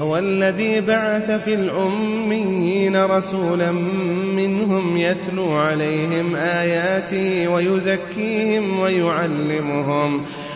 هو الذي بعث في الأميين رسولا منهم يتلو عليهم آياته ويزكيهم ويعلمهم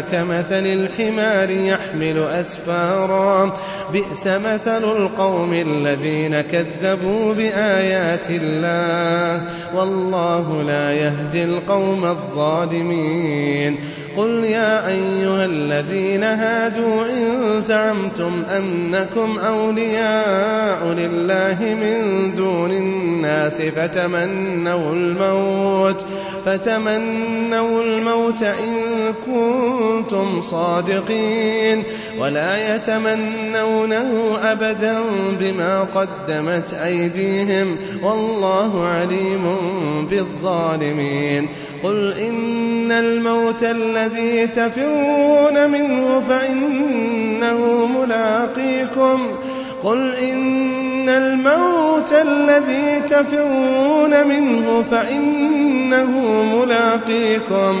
كمثل الحمار يحمل أسفارا. بئس مثل القوم الذين كذبوا بآيات الله. والله لا يهدي القوم الظالمين. قل يا أيها الذين هادوا إن زعمتم أنكم أولياء لله من دون الناس فتمنوا الموت فتمنوا الموت إن كنتم صادقين ولا يتمنونه أبدا بما قدمت أيديهم والله عليم بالظالمين قل إن الموت الذي تفرون منه فإنه ملاقيكم قل إن الموت الذي تفرون منه فإنه ملاقيكم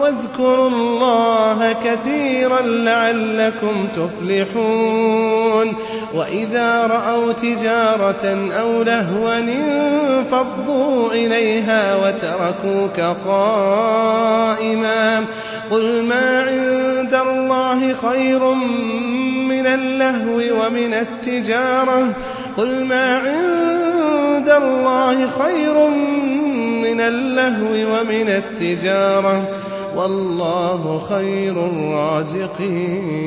واذكروا الله كثيرا لعلكم تفلحون. وإذا رأوا تجارة أو لهوا انفضوا إليها وتركوك قائما. قل ما عند الله خير من اللهو ومن التجارة. قل ما عند الله خير من اللهو ومن التجارة. والله خير الرازقين.